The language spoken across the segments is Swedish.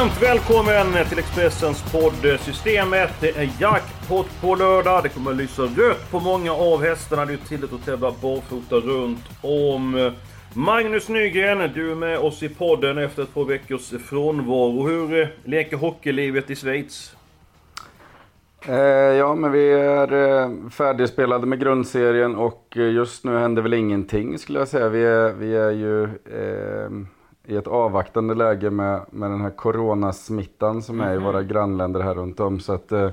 Varmt välkommen till Expressens podd Systemet. Det är jackpot på lördag. Det kommer att lysa rött på många av hästarna. Det är tillåtet att tävla barfota runt om. Magnus Nygren, du är med oss i podden efter ett par veckors frånvaro. Hur eh, leker hockeylivet i Schweiz? Eh, ja, men vi är eh, färdigspelade med grundserien och eh, just nu händer väl ingenting skulle jag säga. Vi är, vi är ju eh, i ett avvaktande läge med, med den här coronasmittan som är i våra grannländer här runt om. Så att, eh,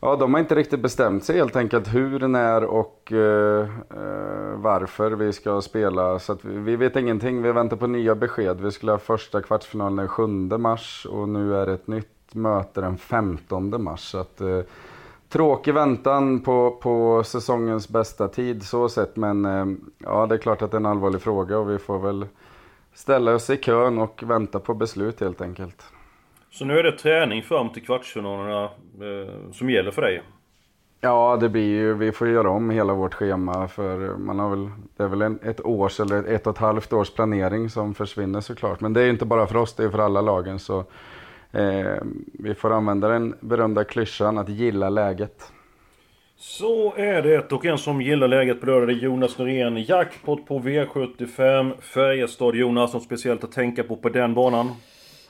ja, de har inte riktigt bestämt sig helt enkelt hur, när och eh, eh, varför vi ska spela. Så att vi, vi vet ingenting. Vi väntar på nya besked. Vi skulle ha första kvartsfinalen den 7 mars och nu är det ett nytt möte den 15 mars. Så att, eh, tråkig väntan på, på säsongens bästa tid så sett. Men eh, ja, det är klart att det är en allvarlig fråga och vi får väl ställa oss i kön och vänta på beslut helt enkelt. Så nu är det träning fram till kvartsfinalerna eh, som gäller för dig? Ja, det blir ju, vi får göra om hela vårt schema för man har väl, det är väl en, ett års eller ett och ett halvt års planering som försvinner såklart. Men det är ju inte bara för oss, det är för alla lagen. Så eh, vi får använda den berömda klyschan att gilla läget. Så är det och en som gillar läget på lördag är Jonas Norén. Jackpot på V75. Färjestad Jonas, något speciellt att tänka på på den banan?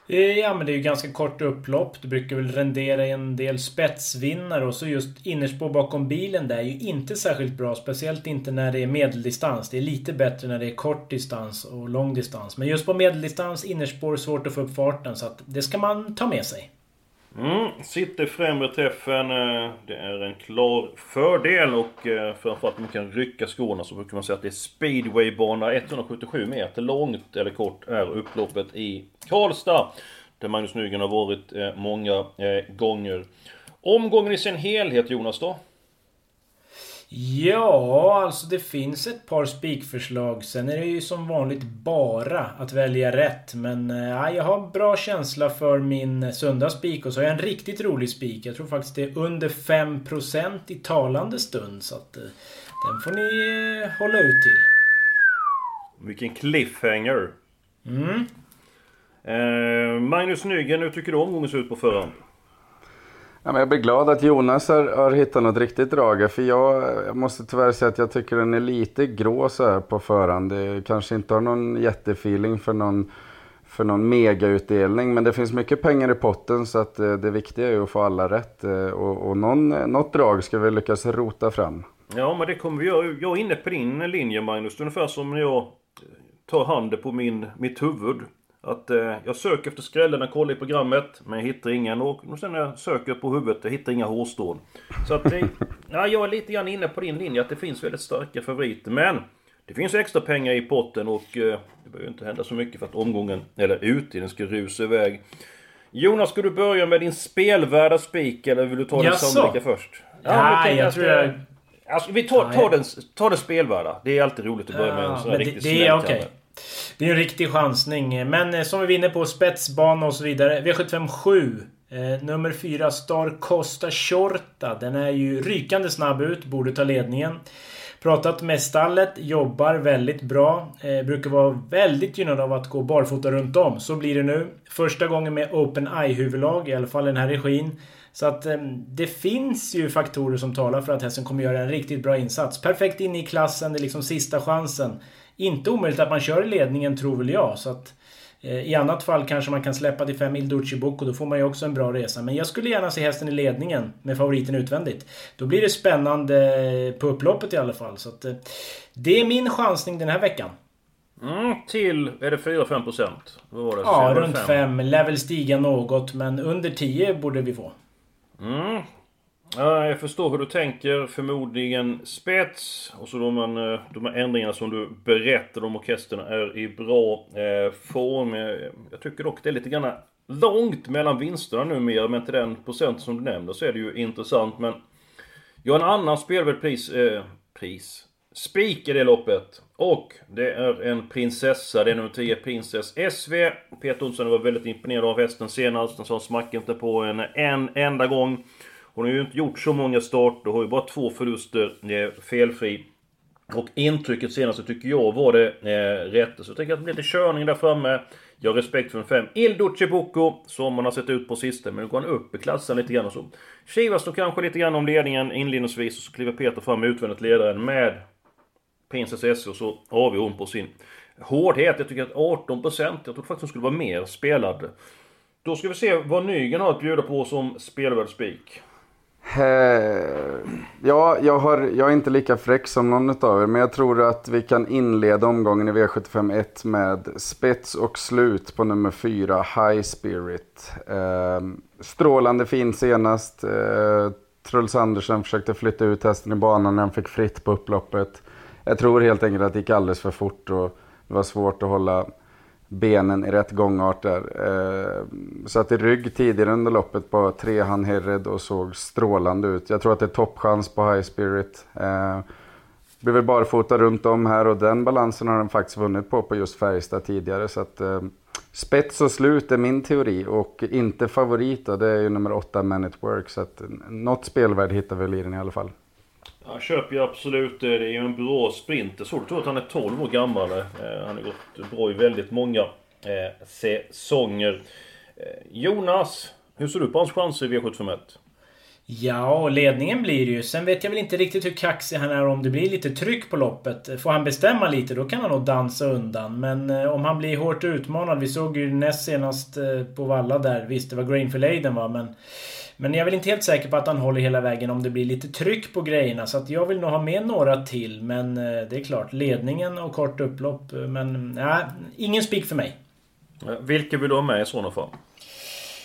Eh, ja men det är ju ganska kort upplopp. Det brukar väl rendera en del spetsvinnare och så just innerspår bakom bilen där är ju inte särskilt bra. Speciellt inte när det är medeldistans. Det är lite bättre när det är kort distans och lång distans. Men just på medeldistans, innerspår, svårt att få upp farten. Så att det ska man ta med sig. Mm, sitter främre träffen. Eh, det är en klar fördel och eh, framförallt om man kan rycka skorna så brukar man säga att det är speedwaybana 177 meter långt eller kort är upploppet i Karlstad. Där Magnus Nygren har varit eh, många gånger. Omgången i sin helhet Jonas då? Ja, alltså det finns ett par spikförslag. Sen är det ju som vanligt bara att välja rätt. Men äh, jag har bra känsla för min sunda spik och så har jag en riktigt rolig spik. Jag tror faktiskt det är under 5% i talande stund. Så att äh, den får ni äh, hålla ut till. Vilken cliffhanger! Mm. Eh, Magnus Nygren, hur tycker du omgången ser ut på förhand? Ja, men jag blir glad att Jonas har, har hittat något riktigt drag. För jag, jag måste tyvärr säga att jag tycker den är lite grå så här på förhand. Det kanske inte har någon jättefeeling för någon, för någon megautdelning. Men det finns mycket pengar i potten så att eh, det viktiga är ju att få alla rätt. Eh, och, och någon, eh, något drag ska vi lyckas rota fram. Ja, men det kommer vi göra. Jag är inne på din linje Magnus. Ungefär som när jag tar handen på min, mitt huvud. Att eh, jag söker efter skrällarna, kollar i programmet, men jag hittar ingen. Och sen när jag söker på huvudet, jag hittar inga hårstrån. Så att eh, ja, jag är lite grann inne på din linje att det finns väldigt starka favoriter. Men det finns extra pengar i potten och eh, det behöver inte hända så mycket för att omgången, eller utdelningen, ska rusa iväg. Jonas, ska du börja med din spelvärda spik eller vill du ta den sannolika först? Men tänk jag att, tror jag... Alltså, vi tar, tar, den, tar den spelvärda. Det är alltid roligt att börja med en sån här det, riktig det är smällkalle. okej. Det är en riktig chansning. Men eh, som vi vinner på spetsbana och så vidare. V75 7. Eh, nummer 4 Star Costa Shorta. Den är ju rykande snabb ut. Borde ta ledningen. Pratat med stallet. Jobbar väldigt bra. Eh, brukar vara väldigt gynnad av att gå barfota runt om. Så blir det nu. Första gången med Open Eye-huvudlag. I alla fall i den här regin. Så att eh, det finns ju faktorer som talar för att hästen kommer göra en riktigt bra insats. Perfekt inne i klassen. Det är liksom sista chansen. Inte omöjligt att man kör i ledningen tror väl jag. Så att, eh, I annat fall kanske man kan släppa till 5 Ilducci Bocco. Då får man ju också en bra resa. Men jag skulle gärna se hästen i ledningen med favoriten utvändigt. Då blir det spännande på upploppet i alla fall. Så att, eh, det är min chansning den här veckan. Mm, till, är det 4-5 procent? Vad var det? Ja, runt fem? 5. Lär väl stiga något. Men under 10 borde vi få. Mm. Ja, jag förstår hur du tänker. Förmodligen spets. Och så de, eh, de här ändringarna som du berättade om Orkestern är i bra eh, form. Eh, jag tycker dock det är lite grann långt mellan vinsterna numera. Men till den procent som du nämner så är det ju intressant. Men jag har en annan spelvärd pris. Eh, pris? Spik i det loppet. Och det är en prinsessa. Det är nummer 10, Princess SV. Peter Olsson var väldigt imponerad av hästen senast. Den sa smack inte på en, en enda gång. Hon har ju inte gjort så många starter, har ju bara två förluster, eh, felfri. Och intrycket senast tycker jag var det eh, rätt. Så jag tänker att det blir lite körning där framme. Jag har respekt för en fem. Il Duce Bucco, som man har sett ut på sistone. men nu går han upp i klassen lite grann och så. Kivas då kanske lite grann om ledningen inledningsvis, och så kliver Peter fram utvändigt ledaren med Princess S och så avgör hon på sin hårdhet. Jag tycker att 18%, jag trodde faktiskt hon skulle vara mer spelad. Då ska vi se vad Nygren har att bjuda på som spelvärd spik. Eh, ja, jag, har, jag är inte lika fräck som någon av er, men jag tror att vi kan inleda omgången i V751 med spets och slut på nummer 4, High Spirit. Eh, strålande fin senast. Eh, Truls Andersen försökte flytta ut hästen i banan när han fick fritt på upploppet. Jag tror helt enkelt att det gick alldeles för fort och det var svårt att hålla benen i rätt gångart där. Eh, satt i rygg tidigare under loppet på trehan Herred och såg strålande ut. Jag tror att det är toppchans på High Spirit. Eh, blir väl barfota runt om här och den balansen har den faktiskt vunnit på på just Färjestad tidigare. Så att, eh, spets och slut är min teori och inte favorit då, det är ju nummer 8 Man It Work. Så att något spelvärde hittar vi väl i den i alla fall. Han köper ju absolut det. Det är ju en bra sprinter. Så du tror att han är 12 år gammal. Eh. Eh, han har gått bra i väldigt många säsonger. Jonas, hur ser du på hans chanser i V751? Ja, ledningen blir det ju. Sen vet jag väl inte riktigt hur kaxig han är om det blir lite tryck på loppet. Får han bestämma lite, då kan han nog dansa undan. Men om han blir hårt utmanad. Vi såg ju näst senast på Valla där. Visst, det var Grainfield Aiden va, men... Men jag är väl inte helt säker på att han håller hela vägen om det blir lite tryck på grejerna. Så att jag vill nog ha med några till. Men eh, det är klart, ledningen och kort upplopp. Men nej, ingen spik för mig. Vilka vill du ha med i sådana fall?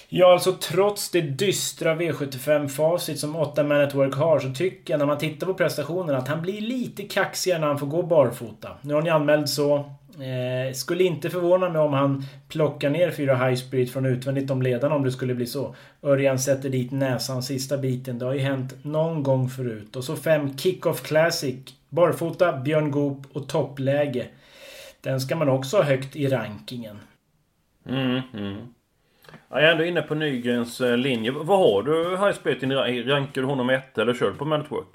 Ja, alltså trots det dystra V75-facit som 8 Man at Work har så tycker jag när man tittar på prestationerna att han blir lite kaxigare när han får gå barfota. Nu har ni anmält så. Eh, skulle inte förvåna mig om han plockar ner fyra High Spirit från utvändigt om ledarna om det skulle bli så. Örjan sätter dit näsan sista biten. Det har ju hänt någon gång förut. Och så fem Kick-Off Classic. Barfota, Björn Goop och toppläge. Den ska man också ha högt i rankingen. Mm, mm. Jag är ändå inne på Nygrens eh, linje. Vad har du High Spirit i? Rankar du honom ett eller kör du på Network?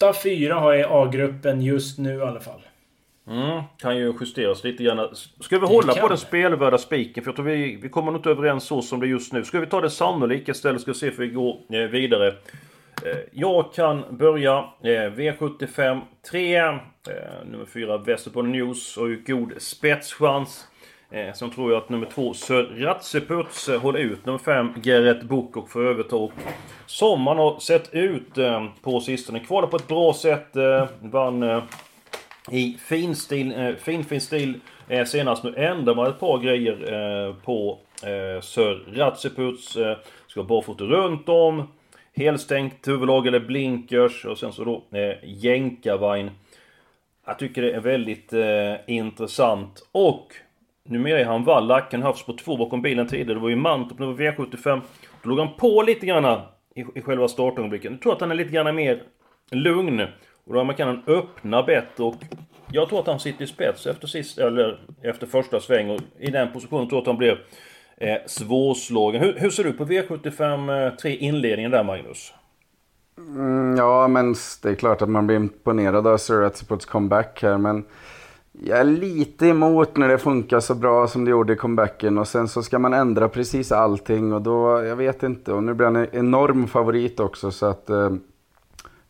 8-4 har jag i A-gruppen just nu i alla fall. Mm, kan ju justeras lite grann. Ska vi hålla på den spelvärda spiken? För jag tror vi, vi kommer nog inte överens så som det är just nu. Ska vi ta det sannolika istället? Ska vi se för vi går eh, vidare. Eh, jag kan börja eh, V75 3. Eh, nummer 4 Västerbotten News har ju god spetschans. Sen tror jag att nummer 2 Sir Ratseputs håller ut. Nummer 5 Gerrit Book och får överta. Som man har sett ut på sistone. Kvalar på ett bra sätt. Vann i fin stil, eh, fin, fin stil eh, senast. Nu ändrar man ett par grejer eh, på eh, Sir Ratseputs. Eh, ska ha barfota runt om. Helstängt huvudlag eller blinkers och sen så då eh, jänkarvagn. Jag tycker det är väldigt eh, intressant. Och numera är han Wallach. Han har haft på två bakom bilen tidigare. Det var ju Mantorp, nu var V75. Då låg han på lite grann i, i själva startögonblicken. Jag tror att han är lite grann mer lugn. Och då kan han öppna bättre och jag tror att han sitter i spets efter sist, eller efter första sväng och i den positionen tror jag att han blir eh, svårslagen. Hur, hur, ser du på V75 eh, 3 inledningen där Magnus? Mm, ja, men det är klart att man blir imponerad av Sir Atziputs comeback här, men jag är lite emot när det funkar så bra som det gjorde i comebacken och sen så ska man ändra precis allting och då, jag vet inte, och nu blir han en enorm favorit också så att eh,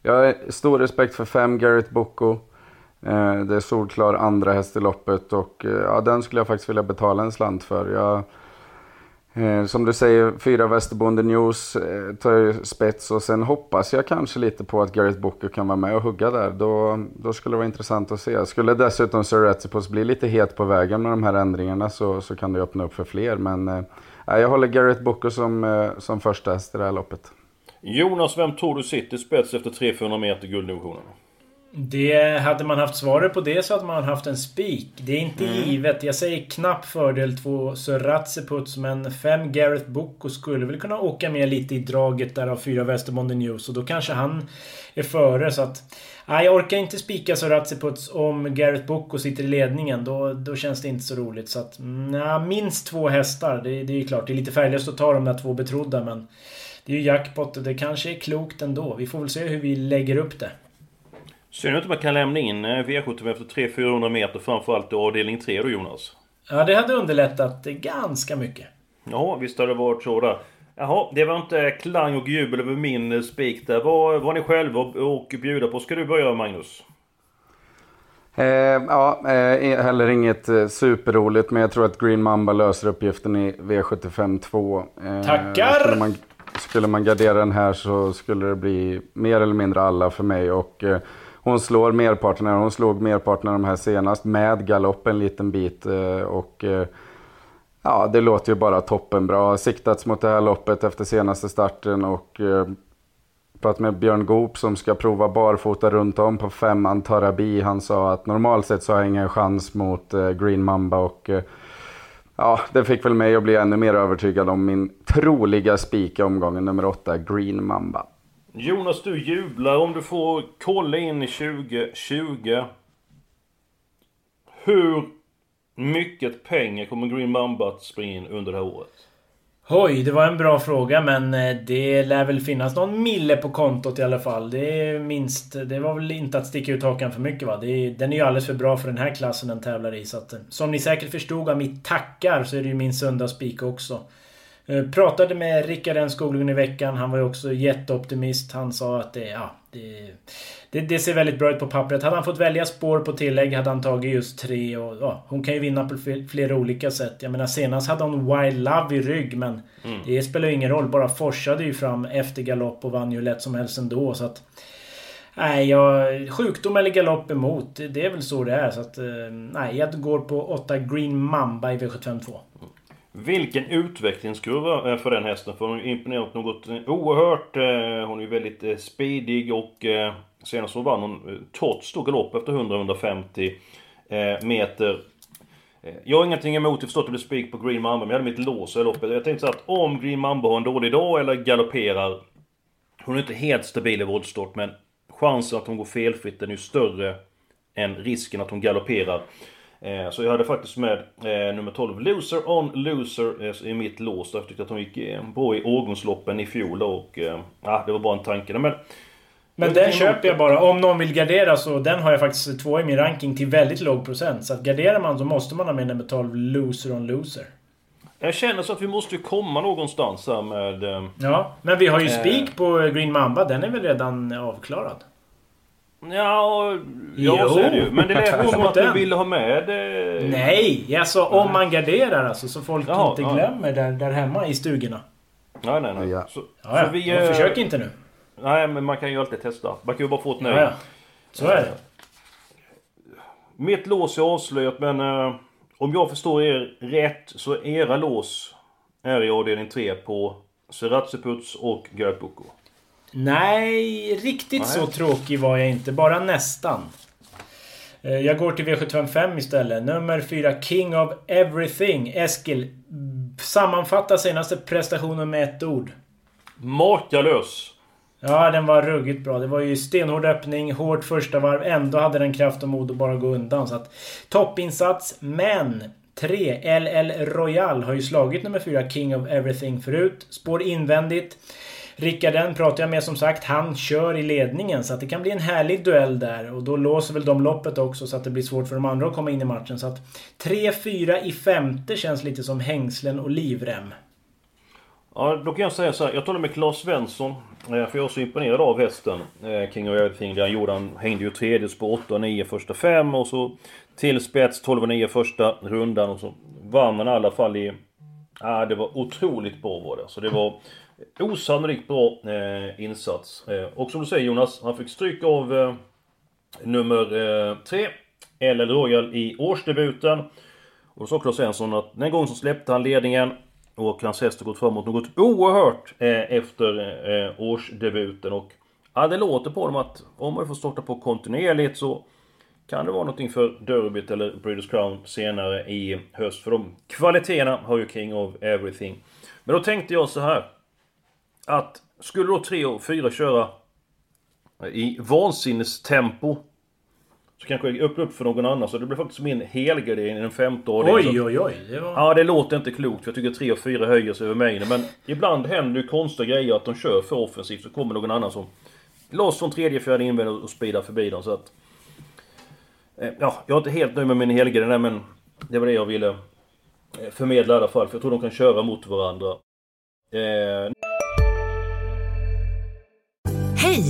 jag har stor respekt för fem Garrett Bocco. Eh, det är solklar andra häst i loppet och eh, ja, den skulle jag faktiskt vilja betala en slant för. Jag, eh, som du säger, fyra Västerbonde News eh, tar ju spets och sen hoppas jag kanske lite på att Garrett Booker kan vara med och hugga där. Då, då skulle det vara intressant att se. Skulle dessutom Sir Etipos bli lite het på vägen med de här ändringarna så, så kan det öppna upp för fler. Men eh, jag håller Garrett Booker som, som första häst i det här loppet. Jonas, vem tror du sitter spets efter 300-400 meter gulddivisionen? Det, hade man haft svaret på det så hade man haft en spik. Det är inte mm. givet. Jag säger knapp fördel två Suratsiputs men fem Gareth Boko skulle väl kunna åka med lite i draget där av fyra Västerbonden News och då kanske han är före så att... Nej, jag orkar inte spika Suratsiputs om Gareth Boko sitter i ledningen. Då, då känns det inte så roligt. Så att, na, minst två hästar. Det, det är klart, det är lite färglöst att ta de där två betrodda men... Det är ju jackpot och det kanske är klokt ändå. Vi får väl se hur vi lägger upp det. Synd att man kan lämna in eh, V75 efter 300-400 meter framförallt i avdelning 3 då Jonas. Ja, det hade underlättat ganska mycket. Ja, visst har det varit så där. Jaha, det var inte klang och jubel över min eh, spik där. Vad var ni själva och bjuda på? Ska du börja Magnus? Eh, ja, eh, heller inget eh, superroligt men jag tror att Green Mamba löser uppgiften i V75 2. Eh, Tackar! Skulle man, skulle man gardera den här så skulle det bli mer eller mindre alla för mig. Och eh, hon slår merparten, hon slog merparten av de här senast med galopp en liten bit. Eh, och eh, ja, det låter ju bara toppenbra. Siktats mot det här loppet efter senaste starten och eh, pratat med Björn Goop som ska prova barfota runt om på femman Tarabi. Han sa att normalt sett så har jag ingen chans mot Green Mamba och ja, det fick väl mig att bli ännu mer övertygad om min troliga spik i omgången nummer 8, Green Mamba. Jonas, du jublar om du får kolla in i 2020. Hur mycket pengar kommer Green Mamba att springa in under det här året? Oj, det var en bra fråga men eh, det lär väl finnas någon mille på kontot i alla fall. Det är minst... Det var väl inte att sticka ut hakan för mycket va? Är, den är ju alldeles för bra för den här klassen den tävlar i. Så att, eh, som ni säkert förstod av mitt tackar så är det ju min söndagsspik också. Eh, pratade med Rickard N Skoglund i veckan. Han var ju också jätteoptimist. Han sa att det, ja, det, det, det, ser väldigt bra ut på pappret. Hade han fått välja spår på tillägg hade han tagit just tre. Och, ja, hon kan ju vinna på flera olika sätt. Jag menar senast hade hon Wild Love i rygg men mm. det spelar ju ingen roll. Bara forsade ju fram efter galopp och vann ju lätt som helst ändå. Så att, Nej, jag, sjukdom eller galopp emot. Det är väl så det är. Så att, eh, nej, jag går på 8 Green Mamba i V752. Vilken utvecklingskurva eh, för den hästen. För hon har imponerat något eh, oerhört. Eh, hon är väldigt speedig och senast så vann hon trots då galopp efter 100-150 meter. Jag har ingenting emot, jag förstår att det blir spik på Green Mamba, men jag hade mitt lås i loppet. Jag tänkte så att om Green Mamba har en dålig dag eller galopperar Hon är inte helt stabil i voltstart, men chansen att hon går felfritt är ju större än risken att hon galopperar. Eh, så jag hade faktiskt med eh, nummer 12, Loser on Loser, eh, i mitt lås. Jag tyckte att hon gick bra i årgångsloppen i fjol och... Ja, det var bara en tanke. Men, men den köper jag bara. Om någon vill gardera så den har jag faktiskt två i min ranking till väldigt låg procent. Så att garderar man så måste man ha med nummer 12, Loser on Loser. Jag känner så att vi måste ju komma någonstans här med... Ja, men vi har ju spik på Green Mamba. Den är väl redan avklarad? Ja, ja så är det ju. Men det lät som att du ville ha med... Eh... Nej, alltså om man garderar alltså så folk Jaha, inte glömmer ja. där, där hemma i stugorna. Nej, nej, nej. Ja. Så, ja, så vi, eh... Försök inte nu. Nej, men man kan ju alltid testa. Man kan ju bara få ett nej. Ja, Så är det. Mitt lås är avslöjat men eh, om jag förstår er rätt så era lås är i avdelning 3 på Seratsiputs och Götboko. Nej, riktigt Nej. så tråkig var jag inte. Bara nästan. Eh, jag går till V755 istället. Nummer 4, King of Everything. Eskil, sammanfatta senaste prestationen med ett ord. Makalös! Ja, den var ruggigt bra. Det var ju stenhård öppning, hårt första varv. Ändå hade den kraft och mod att bara gå undan. Så att, toppinsats, men 3 LL Royal har ju slagit nummer 4 King of Everything förut. Spår invändigt. Rickarden pratar jag med som sagt. Han kör i ledningen så att det kan bli en härlig duell där. Och då låser väl de loppet också så att det blir svårt för de andra att komma in i matchen. Så att 3-4 i femte känns lite som hängslen och livrem. Ja, då kan jag säga så här. Jag talade med Claes Svensson. Eh, för jag är så imponerad av hästen. King of Everything. Det han gjorde. Han hängde ju tredje spår 8 och 9 första fem. Och så till spets 12 och 9 första rundan. Och så vann han i alla fall i... Ja, det var otroligt bra var det. Så det var Osannolikt bra eh, insats. Eh, och som du säger Jonas, han fick stryk av eh, nummer 3, eh, LL Royal, i årsdebuten. Och då sa Claes Svensson att den gången så släppte han ledningen. Och hans häst har gått framåt något oerhört eh, efter eh, årsdebuten. Och ja, det låter på dem att om man får starta på kontinuerligt så kan det vara någonting för Derbyt eller British Crown senare i höst. För de kvaliteterna har ju King of Everything. Men då tänkte jag så här. Att skulle då 3 och 4 köra i vansinnestempo så kanske jag öppnar upp för någon annan. Så det blir faktiskt min helgardering i den femte. Oj, oj, oj. Det var... Ja, det låter inte klokt. För jag tycker 3 och 4 höjer sig över mängden. Men ibland händer ju konstiga grejer att de kör för offensivt. Så kommer någon annan som loss från tredje, fjärde invändigt och speedar förbi dem. Så att... Eh, ja, jag är inte helt nöjd med min helgardering men det var det jag ville eh, förmedla i alla fall. För jag tror de kan köra mot varandra. Eh...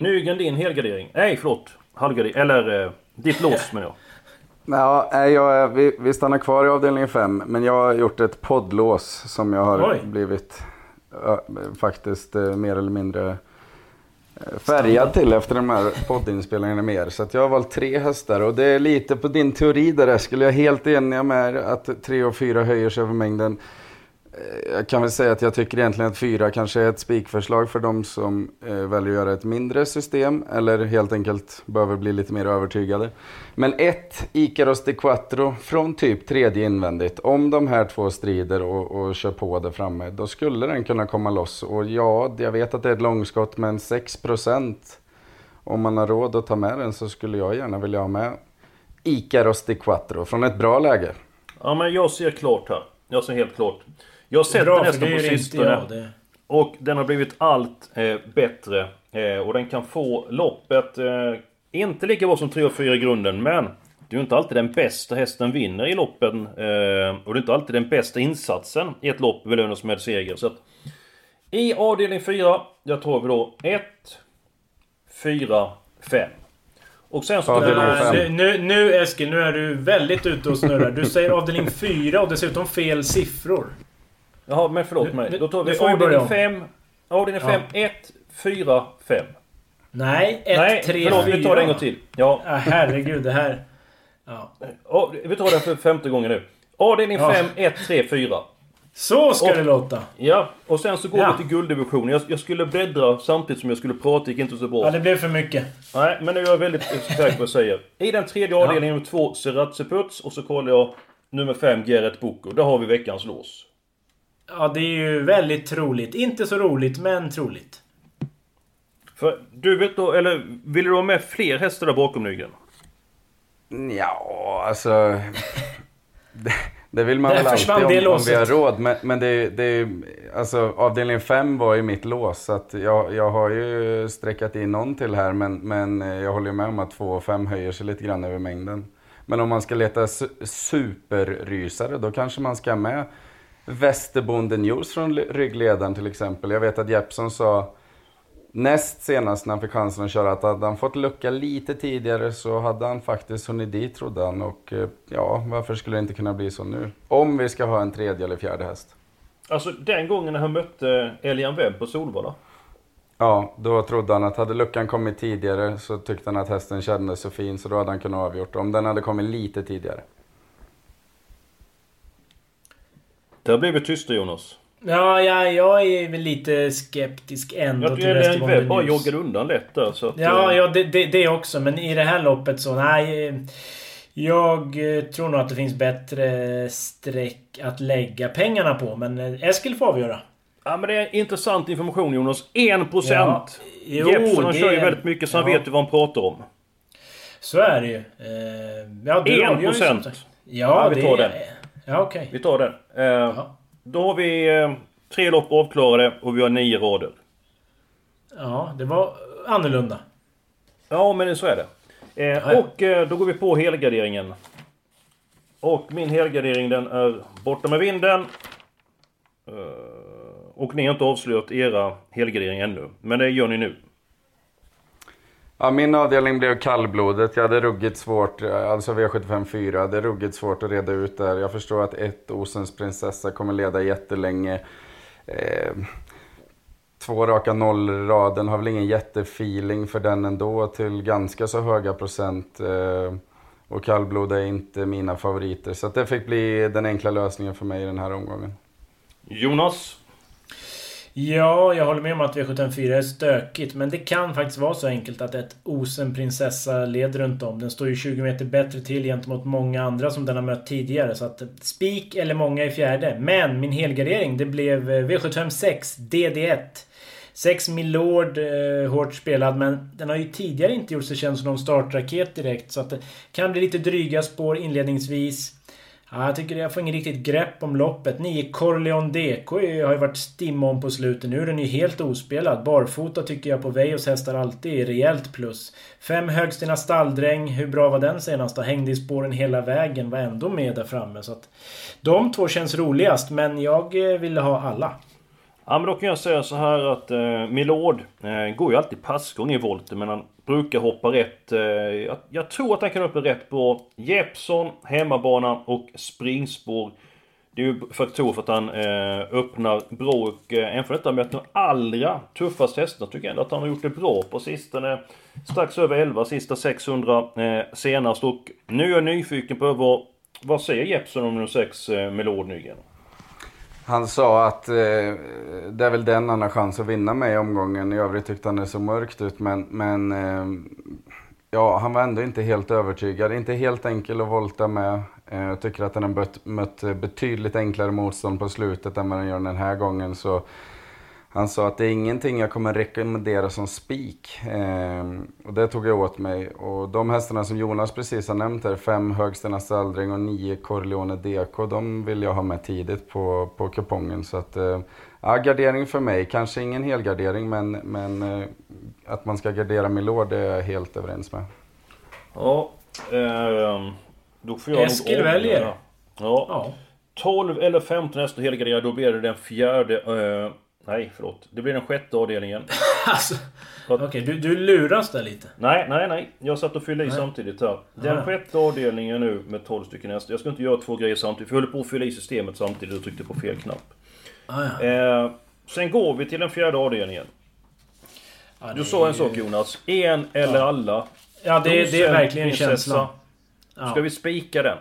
Nygren din helgardering. Nej, förlåt. Halvgardering. Eller eh, ditt lås menar jag. Ja, jag, vi, vi stannar kvar i avdelning 5. Men jag har gjort ett poddlås som jag har Oj. blivit ja, faktiskt eh, mer eller mindre eh, färgad till efter de här poddinspelningarna mer. Så att jag har valt tre hästar och det är lite på din teori där Eskil. Jag är helt enig med att tre och fyra höjer sig över mängden. Eh, jag kan väl säga att jag tycker egentligen att fyra kanske är ett spikförslag för de som eh, väljer att göra ett mindre system eller helt enkelt behöver bli lite mer övertygade. Men ett, Icaros de Quattro från typ tredje invändigt. Om de här två strider och, och kör på där framme, då skulle den kunna komma loss. Och ja, jag vet att det är ett långskott, men 6% om man har råd att ta med den så skulle jag gärna vilja ha med Icaros de Quattro från ett bra läge. Ja, men jag ser klart här. Jag ser helt klart. Jag har sett den hästen på sistone. Det... Och den har blivit allt eh, bättre. Eh, och den kan få loppet... Eh, inte lika bra som 3 och 4 i grunden, men... Det är ju inte alltid den bästa hästen vinner i loppen. Eh, och det är inte alltid den bästa insatsen i ett lopp belönas med seger. Så att, I avdelning 4, jag tror vi då 1, 4, 5. Och sen så... Ja, nu, nu, nu Eskil, nu är du väldigt ute och snurrar. Du säger avdelning 4 och dessutom fel siffror. Jaha, men förlåt mig. Då tar vi avdelning 5. Avdelning 5, 1, 4, 5. Nej, 1, 3, 4. förlåt, vi tar det en gång till. Ja. ja herregud, det här... Ja. Oh, vi tar det för femte gången nu. Avdelning 5, 1, 3, 4. Så ska och, det låta! Ja, och sen så går ja. vi till gulddivisionen. Jag, jag, skulle bläddra samtidigt som jag skulle prata, det gick inte så bra. Ja, det blev för mycket. Nej, men nu är jag väldigt säker på vad jag säger. I den tredje avdelningen, nummer 2, Seratse Puts. Och så kollar jag nummer 5, Gerrit Boko. Där har vi veckans lås. Ja, det är ju väldigt troligt. Inte så roligt, men troligt. För du vet då, eller vill du ha med fler hästar där bakom Nygren? Ja, alltså... Det, det vill man väl alltid om, om vi har råd. Men, men det, det, alltså, avdelning 5 var ju mitt lås. Så att jag, jag har ju sträckat in någon till här. Men, men jag håller med om att 2 och 5 höjer sig lite grann över mängden. Men om man ska leta superrysare, då kanske man ska med Västerbonde News från ryggledaren till exempel. Jag vet att Jeppson sa näst senast när han fick chansen att köra att hade han fått lucka lite tidigare så hade han faktiskt hunnit dit trodde han. Och eh, ja, varför skulle det inte kunna bli så nu? Om vi ska ha en tredje eller fjärde häst. Alltså den gången när han mötte Elian Webb på Solvalla? Ja, då trodde han att hade luckan kommit tidigare så tyckte han att hästen kändes så fin så då hade han kunnat avgjort Om den hade kommit lite tidigare. Det har blivit tyst Jonas. Ja, ja, jag är väl lite skeptisk ändå jag till Västerbotten News. bara joggade undan lätt där, så att, Ja, eh, ja det, det, det, också. Men i det här loppet så, nej. Jag eh, tror nog att det finns bättre streck att lägga pengarna på. Men eh, Eskil får avgöra. Ja men det är intressant information Jonas. 1% ja. Jo, han kör ju väldigt mycket så han vet ju vad han pratar om. Så är det ju. Ja, du 1%! Ja, ja, vi tar den. Ja, okej. Okay. Vi tar den. Eh, då har vi eh, tre lopp avklarade och vi har nio rader. Ja, det var annorlunda. Ja, men så är det. Eh, och då går vi på helgarderingen. Och min helgardering den är borta med vinden. Och ni har inte avslöjat era helgarderingar ännu. Men det gör ni nu. Ja, min avdelning blev kallblodet. Jag hade ruggigt svårt, eh, alltså V75 4, jag hade ruggigt svårt att reda ut där. Jag förstår att ett Osens prinsessa kommer leda jättelänge. Eh, två raka nollraden har väl ingen jättefeeling för den ändå till ganska så höga procent. Eh, och kallblod är inte mina favoriter. Så det fick bli den enkla lösningen för mig i den här omgången. Jonas? Ja, jag håller med om att V754 är stökigt. Men det kan faktiskt vara så enkelt att ett Osen prinsessa leder runt om. Den står ju 20 meter bättre till gentemot många andra som den har mött tidigare. Så att spik eller många i fjärde. Men min helgardering det blev V756 DD1. 6 Milord, eh, hårt spelad, men den har ju tidigare inte gjort sig känd som någon startraket direkt. Så att det kan bli lite dryga spår inledningsvis. Ja, jag tycker jag får ingen riktigt grepp om loppet. 9 Corleon DK har ju varit stimon på slutet. Nu är den ju helt ospelad. Barfota tycker jag på Vejos hästar alltid är rejält plus. 5 Högstina Stalldräng. Hur bra var den senast då? Hängde i spåren hela vägen. Var ändå med där framme. Så att de två känns roligast, men jag eh, ville ha alla. Ja men då kan jag säga så här att eh, Milord eh, går ju alltid passgång i volten men han brukar hoppa rätt. Eh, jag, jag, tror att han kan hoppa rätt på Jeppson, hemmabana och springspår. Det är ju faktorer för att han eh, öppnar bra och eh, även för detta med att de allra tuffaste hästarna tycker jag ändå att han har gjort det bra på sistone. Strax över 11, sista 600 eh, senast och nu är jag nyfiken på vad, vad säger Jeppson om nummer 6 eh, Milord Nygren? Han sa att eh, det är väl den han har chans att vinna med i omgången. I övrigt tyckte han det så mörkt ut. Men, men eh, ja, han var ändå inte helt övertygad. Inte helt enkel att volta med. Eh, jag tycker att han har mött, mött betydligt enklare motstånd på slutet än vad han gör den här gången. Så han sa att det är ingenting jag kommer rekommendera som spik. Eh, och det tog jag åt mig. Och de hästarna som Jonas precis har nämnt här, fem Högstena Saldring och nio Corleone DK, de vill jag ha med tidigt på, på kupongen. Så att, eh, ja, gardering för mig. Kanske ingen helgardering, men, men eh, att man ska gardera Milord, det är jag helt överens med. Ja, eh, då får jag Eskil väljer. Ja. ja. 12 eller 15 hästar helgarderade, då blir det den fjärde eh, Nej, förlåt. Det blir den sjätte avdelningen. alltså, Okej, okay, du, du luras där lite. Nej, nej, nej. Jag satt och fyllde i nej. samtidigt här. Den sjätte avdelningen nu med 12 stycken hästar. Jag ska inte göra två grejer samtidigt. För jag håller på att fylla i systemet samtidigt och tryckte på fel knapp. Ah, eh, sen går vi till den fjärde avdelningen. Ah, du sa en sak Jonas. En eller ja. alla. Ja, det, det är verkligen känslan. Ja. Ska vi spika den?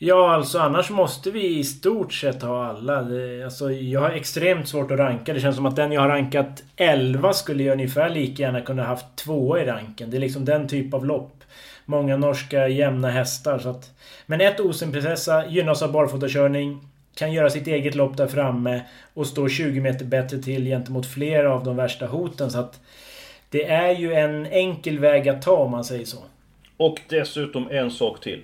Ja, alltså annars måste vi i stort sett ha alla. Det, alltså, jag har extremt svårt att ranka. Det känns som att den jag har rankat 11 skulle jag ungefär lika gärna kunna haft två i ranken. Det är liksom den typ av lopp. Många norska jämna hästar. Så att, men ett Osenprinsessa gynnas av barfotakörning. Kan göra sitt eget lopp där framme och stå 20 meter bättre till gentemot flera av de värsta hoten. Så att det är ju en enkel väg att ta om man säger så. Och dessutom en sak till.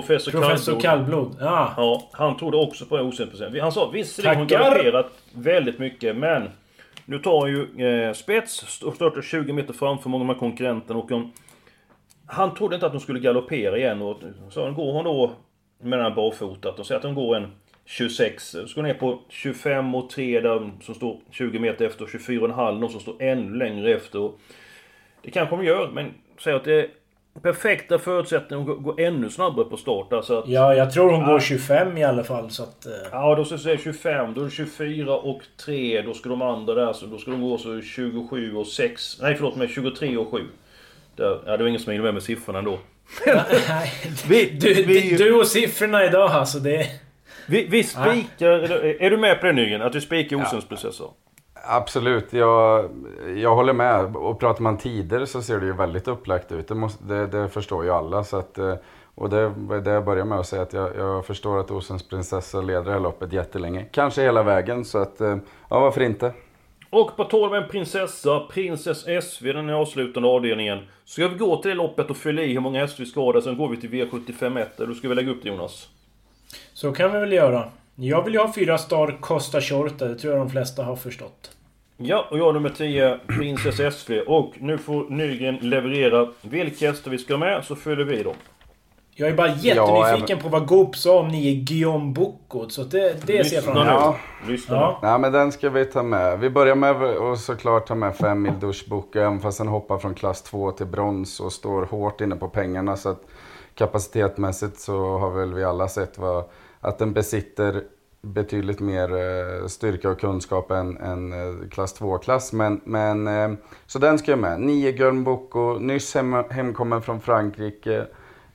Professor, Professor Kallblod. Ja. ja. Han trodde också på osänd Han sa visserligen har galopperat väldigt mycket men nu tar ju eh, spets och startar 20 meter framför många av de här konkurrenterna och hon, Han trodde inte att de skulle galoppera igen och så går hon då med den här barfotat och säger att hon går en 26. Så går ner på 25 och 3 där som står 20 meter efter och 24,5 de som står ännu längre efter. Det kanske de gör men säger att det perfekta förutsättningar att gå ännu snabbare på start. Alltså att, ja, jag tror hon ja. går 25 i alla fall. Så att, uh... Ja, då ska jag säga 25. Då är det 24 och 3. Då ska de andra där, så då ska de gå så 27 och 6. Nej, förlåt mig. 23 och 7. Där, ja, det var ingen som hängde med med siffrorna ändå. Nej, vi, du, vi, du och siffrorna idag alltså. Det... Vi, vi spikar... Är du med på det Nygren? Att vi spikar Osundsprocessor? Ja. Absolut, jag, jag håller med. Och pratar man tider så ser det ju väldigt upplagt ut. Det, måste, det, det förstår ju alla. Så att, eh, och det var det jag började med att säga att jag, jag förstår att Osens prinsessa leder det här loppet jättelänge. Kanske hela vägen, så att eh, ja, varför inte? Och på 12 en prinsessa, Prinsess SV, den avslutande avdelningen. Ska vi gå till det loppet och fylla i hur många hästar vi ska ha där, sen går vi till V75 1. Eller ska vi lägga upp det Jonas? Så kan vi väl göra. Jag vill ju ha fyra star Costa Shorta, det tror jag de flesta har förstått. Ja, och jag nummer 10, Princess SV. Och nu får Nygren leverera vilka hästar vi ska med, så fyller vi dem. Jag är bara jättenyfiken på vad Goop sa om ni är Guillaume Bocco. Så det, det ser jag fram emot. Ja. Lyssna Ja. Nej men den ska vi ta med. Vi börjar med att såklart ta med fem mil duschbok. Även fast den hoppar från klass 2 till brons och står hårt inne på pengarna. Så att kapacitetmässigt så har väl vi alla sett vad, att den besitter betydligt mer eh, styrka och kunskap än, än eh, klass 2-klass. Men, men, eh, så den ska jag med. Nio Björn Boko, nyss hem, hemkommen från Frankrike.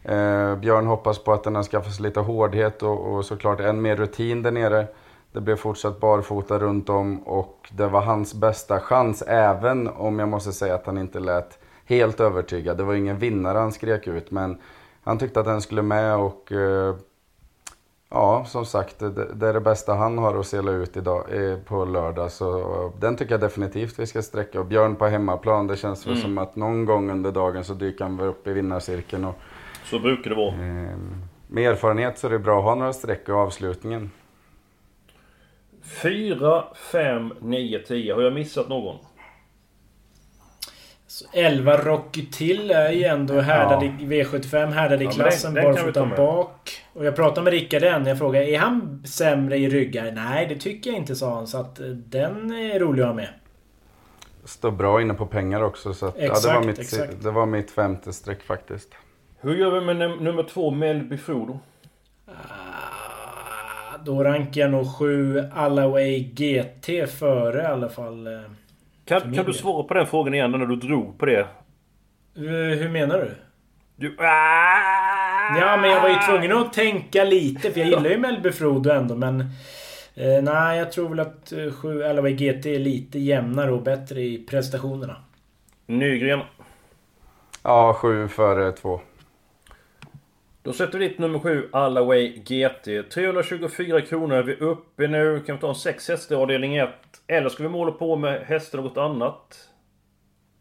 Eh, Björn hoppas på att den har skaffat sig lite hårdhet och, och såklart än mer rutin där nere. Det blev fortsatt barfota runt om och det var hans bästa chans även om jag måste säga att han inte lät helt övertygad. Det var ingen vinnare han skrek ut men han tyckte att den skulle med och eh, ja, som sagt, det, det är det bästa han har att sela ut idag eh, på lördag. Så den tycker jag definitivt vi ska sträcka. Och Björn på hemmaplan, det känns väl som att någon gång under dagen så dyker han väl upp i vinnarcirkeln. Och, Så brukar det vara. eh, med erfarenhet så är det bra att ha några streck i avslutningen. 4, 5, 9, 10. Har jag missat någon? Så 11 Rocky till är ju ändå härdad i V75, härdad i men klassen, den- den barfota bak. Och jag pratade med Rickard än. Jag frågade, är han sämre i ryggar? Nej, det tycker jag inte, sa han. Så att eh, den är rolig att ha med. Står bra inne på pengar också. Så att, ja, det, Exakt, var mitt, exakt. det var mitt femte streck faktiskt. Hur gör vi med num- nummer 2, Melby Frodo? Ah, Då rankar jag nog 7 Allaway GT före i alla fall. Eh. Kan, kan du svara på den frågan igen när du drog på det? Eh, Hur menar du? Du... Ah! Ja, men jag var ju tvungen att tänka lite för jag gillar ju Melby Frodo ändå men... Eh, nej, jag tror väl att eh, 7 Allaway GT är lite jämnare och bättre i prestationerna. Nygren. Ja, sju före två. Då sätter vi dit nummer 7, Allaway GT. 324 kronor är vi uppe nu. Kan vi ta en 6 hästar i avdelning 1? Eller ska vi måla på med hästar något annat?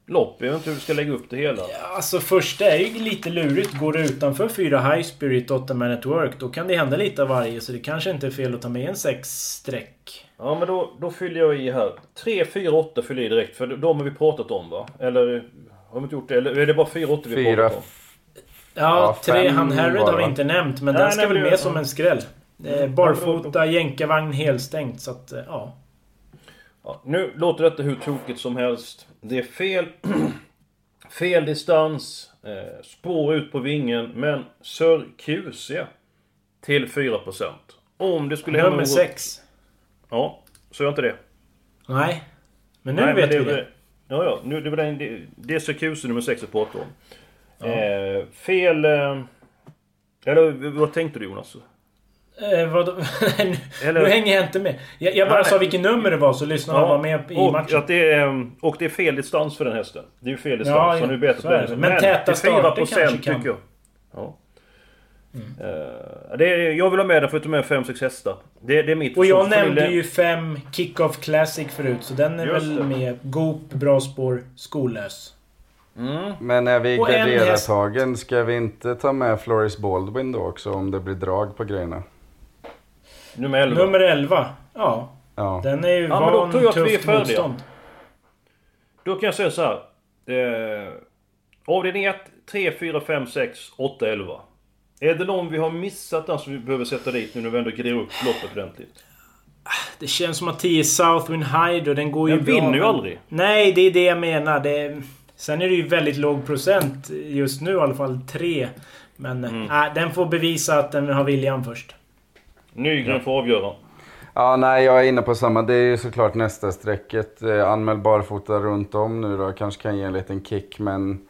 Lopp? Jag vet inte hur vi ska lägga upp det hela. Alltså första är ju lite lurigt. Går det utanför 4 High Spirit, 8 Man at Work, då kan det hända lite av varje. Så det kanske inte är fel att ta med en 6 streck. Ja men då, då fyller jag i här. 3, 4, 8 fyller jag i direkt. För de har vi pratat om va? Eller har vi inte gjort det? Eller är det bara 4, 8 vi Fyra. pratat om? Ja, tre Han Harrod bara, har vi inte nämnt, men den ska nej, väl med det- som en skräll. Eh, barfota, jänkarvagn helstängt, så att eh, ja. Ja, nu låter detta hur tokigt som helst. Det är fel... fel distans. Eh, spår ut på vingen. Men Sir QC till 4%. Om det skulle hända Nummer något... 6. Ja, så gör inte det. Nej. Men nu Nej, vet men vi det. Ja, ja. Nu, det var den, det, det är Sir QC nummer 6 jag pratar om. Eh, fel... Eh, eller vad tänkte du Jonas? Eh, vadå? nu, Eller- nu hänger jag inte med. Jag, jag bara Nej, sa vilket nummer det var så lyssnarna var med i och, matchen. Det är, och det är fel distans för den hästen. Det är ju fel distans. Ja, så ja, nu så på den. det. Men täta starter 4% kanske kan. tycker jag. Ja. Eh, det är, jag vill ha med den för att ta med 5-6 hästar. Det, det är mitt Och jag nämnde ju 5 Kick-Off Classic förut, så den är Just väl det. med. Goop, bra spår, skolös. Men är vi Och en häst. garderatagen, ska vi inte ta med Floris Baldwin då också om det blir drag på grejerna? Nummer 11. Nummer 11. Ja. Ja. Den är ju Ja, men då van tror jag att vi är motstånd. Då kan jag säga så här. Eh, avdelning 1, 3, 4, 5, 6, 8, 11. Är det någon vi har missat där som vi behöver sätta dit nu när vi ändå grejer upp loppet ordentligt? Det känns som att 10 Southwind Hide och den går ju Den bra. vinner ju aldrig. Nej, det är det jag menar. Det... Sen är det ju väldigt låg procent just nu i alla fall. 3. Men Mm. äh, den får bevisa att den har viljan först. Nygren får avgöra. Ja, nej, jag är inne på samma. Det är ju såklart nästa strecket. Eh, anmäl barfota runt om nu då. Kanske kan ge en liten kick, men...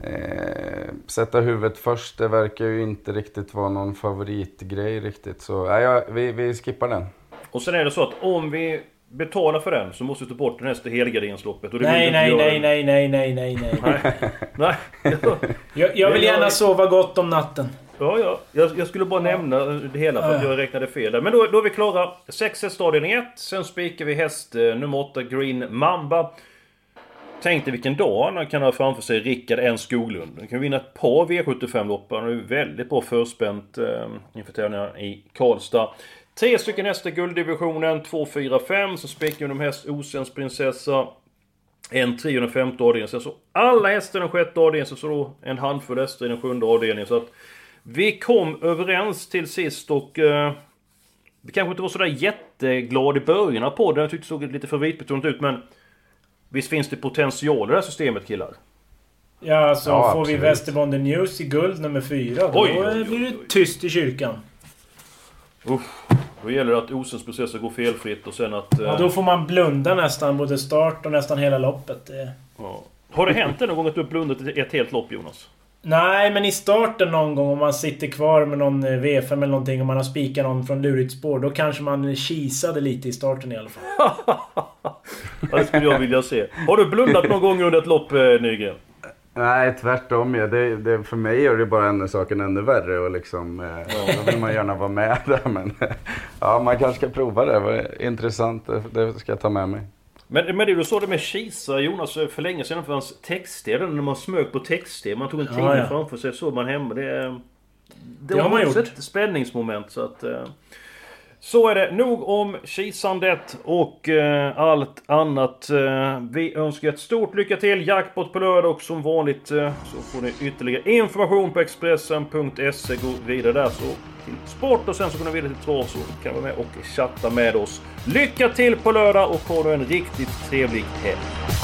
Eh, sätta huvudet först, det verkar ju inte riktigt vara någon favoritgrej riktigt. Så nej, ja, vi, vi skippar den. Och sen är det så att om vi betalar för den så måste vi ta bort den hästen i helgarderingsloppet. Nej, nej, nej, göra. nej, nej, nej, nej, nej. Nej. Jag, jag vill gärna sova gott om natten. Ja, ja. Jag, jag skulle bara nämna det hela för att jag räknade fel där. Men då, då är vi klara. Sex häst avdelning 1. Sen spikar vi häst eh, nummer 8 Green Mamba. Tänkte vilken dag han kan ha framför sig Rickard N Skoglund. Han kan vinna ett par V75-lopp. Han är väldigt bra förspänt eh, inför tävlingarna i Karlstad. Tre stycken hästar i gulddivisionen. 2, 4, 5. Så de häst Osens prinsessa. En trio i den femte avdelningen. Sen så alla hästar i den sjätte avdelningen. Så, så då en handfull hästar i den sjunde avdelningen. Så att Vi kom överens till sist och... Eh, vi kanske inte var sådär jätteglada i början av podden. Jag tyckte det såg lite för vitbetonat ut men... Visst finns det potential i det här systemet killar? Ja, alltså Ja, får vi absolut. Västerbonde News i guld nummer fyra, då Oj, oj, oj, blir det tyst i kyrkan. Usch. Då gäller det att Osens processer går felfritt och sen att... eh, Ja, då får man blunda nästan både start och nästan hela loppet. Det... ja. Har det hänt någon gång att du har blundat ett- helt lopp Jonas? Nej, men i starten någon gång om man sitter kvar med någon eh, V5 eller någonting och man har spikat någon från lurigt spår. Då kanske man kisade lite i starten i alla fall. Det skulle jag vilja se. Har du blundat någon gång under ett lopp eh, Nygren? Nej, tvärtom. Ja. Det, det, för mig gör det bara ännu saken ännu värre. Och liksom, eh, Då vill man gärna vara med där. Men ja, man kanske ska prova det. Det var intressant. Det, det ska jag ta med mig. Men, men det du sa det med Kisa Jonas för länge sedan fanns text-TV när man smög på text-TV. Man tog en Ja, tidning ja. framför sig så man hemma. Det, det, Det var har man gjort. ett spänningsmoment så att... eh, så är det. Nog om kisandet och eh, allt annat. Eh, vi önskar ett stort lycka till. Jackpot på lördag och som vanligt eh, så får ni ytterligare information på Expressen.se. Gå vidare där så till sport och sen så går ni vidare till trav så kan vara med och chatta med oss. Lycka till på lördag och ha en riktigt trevlig helg.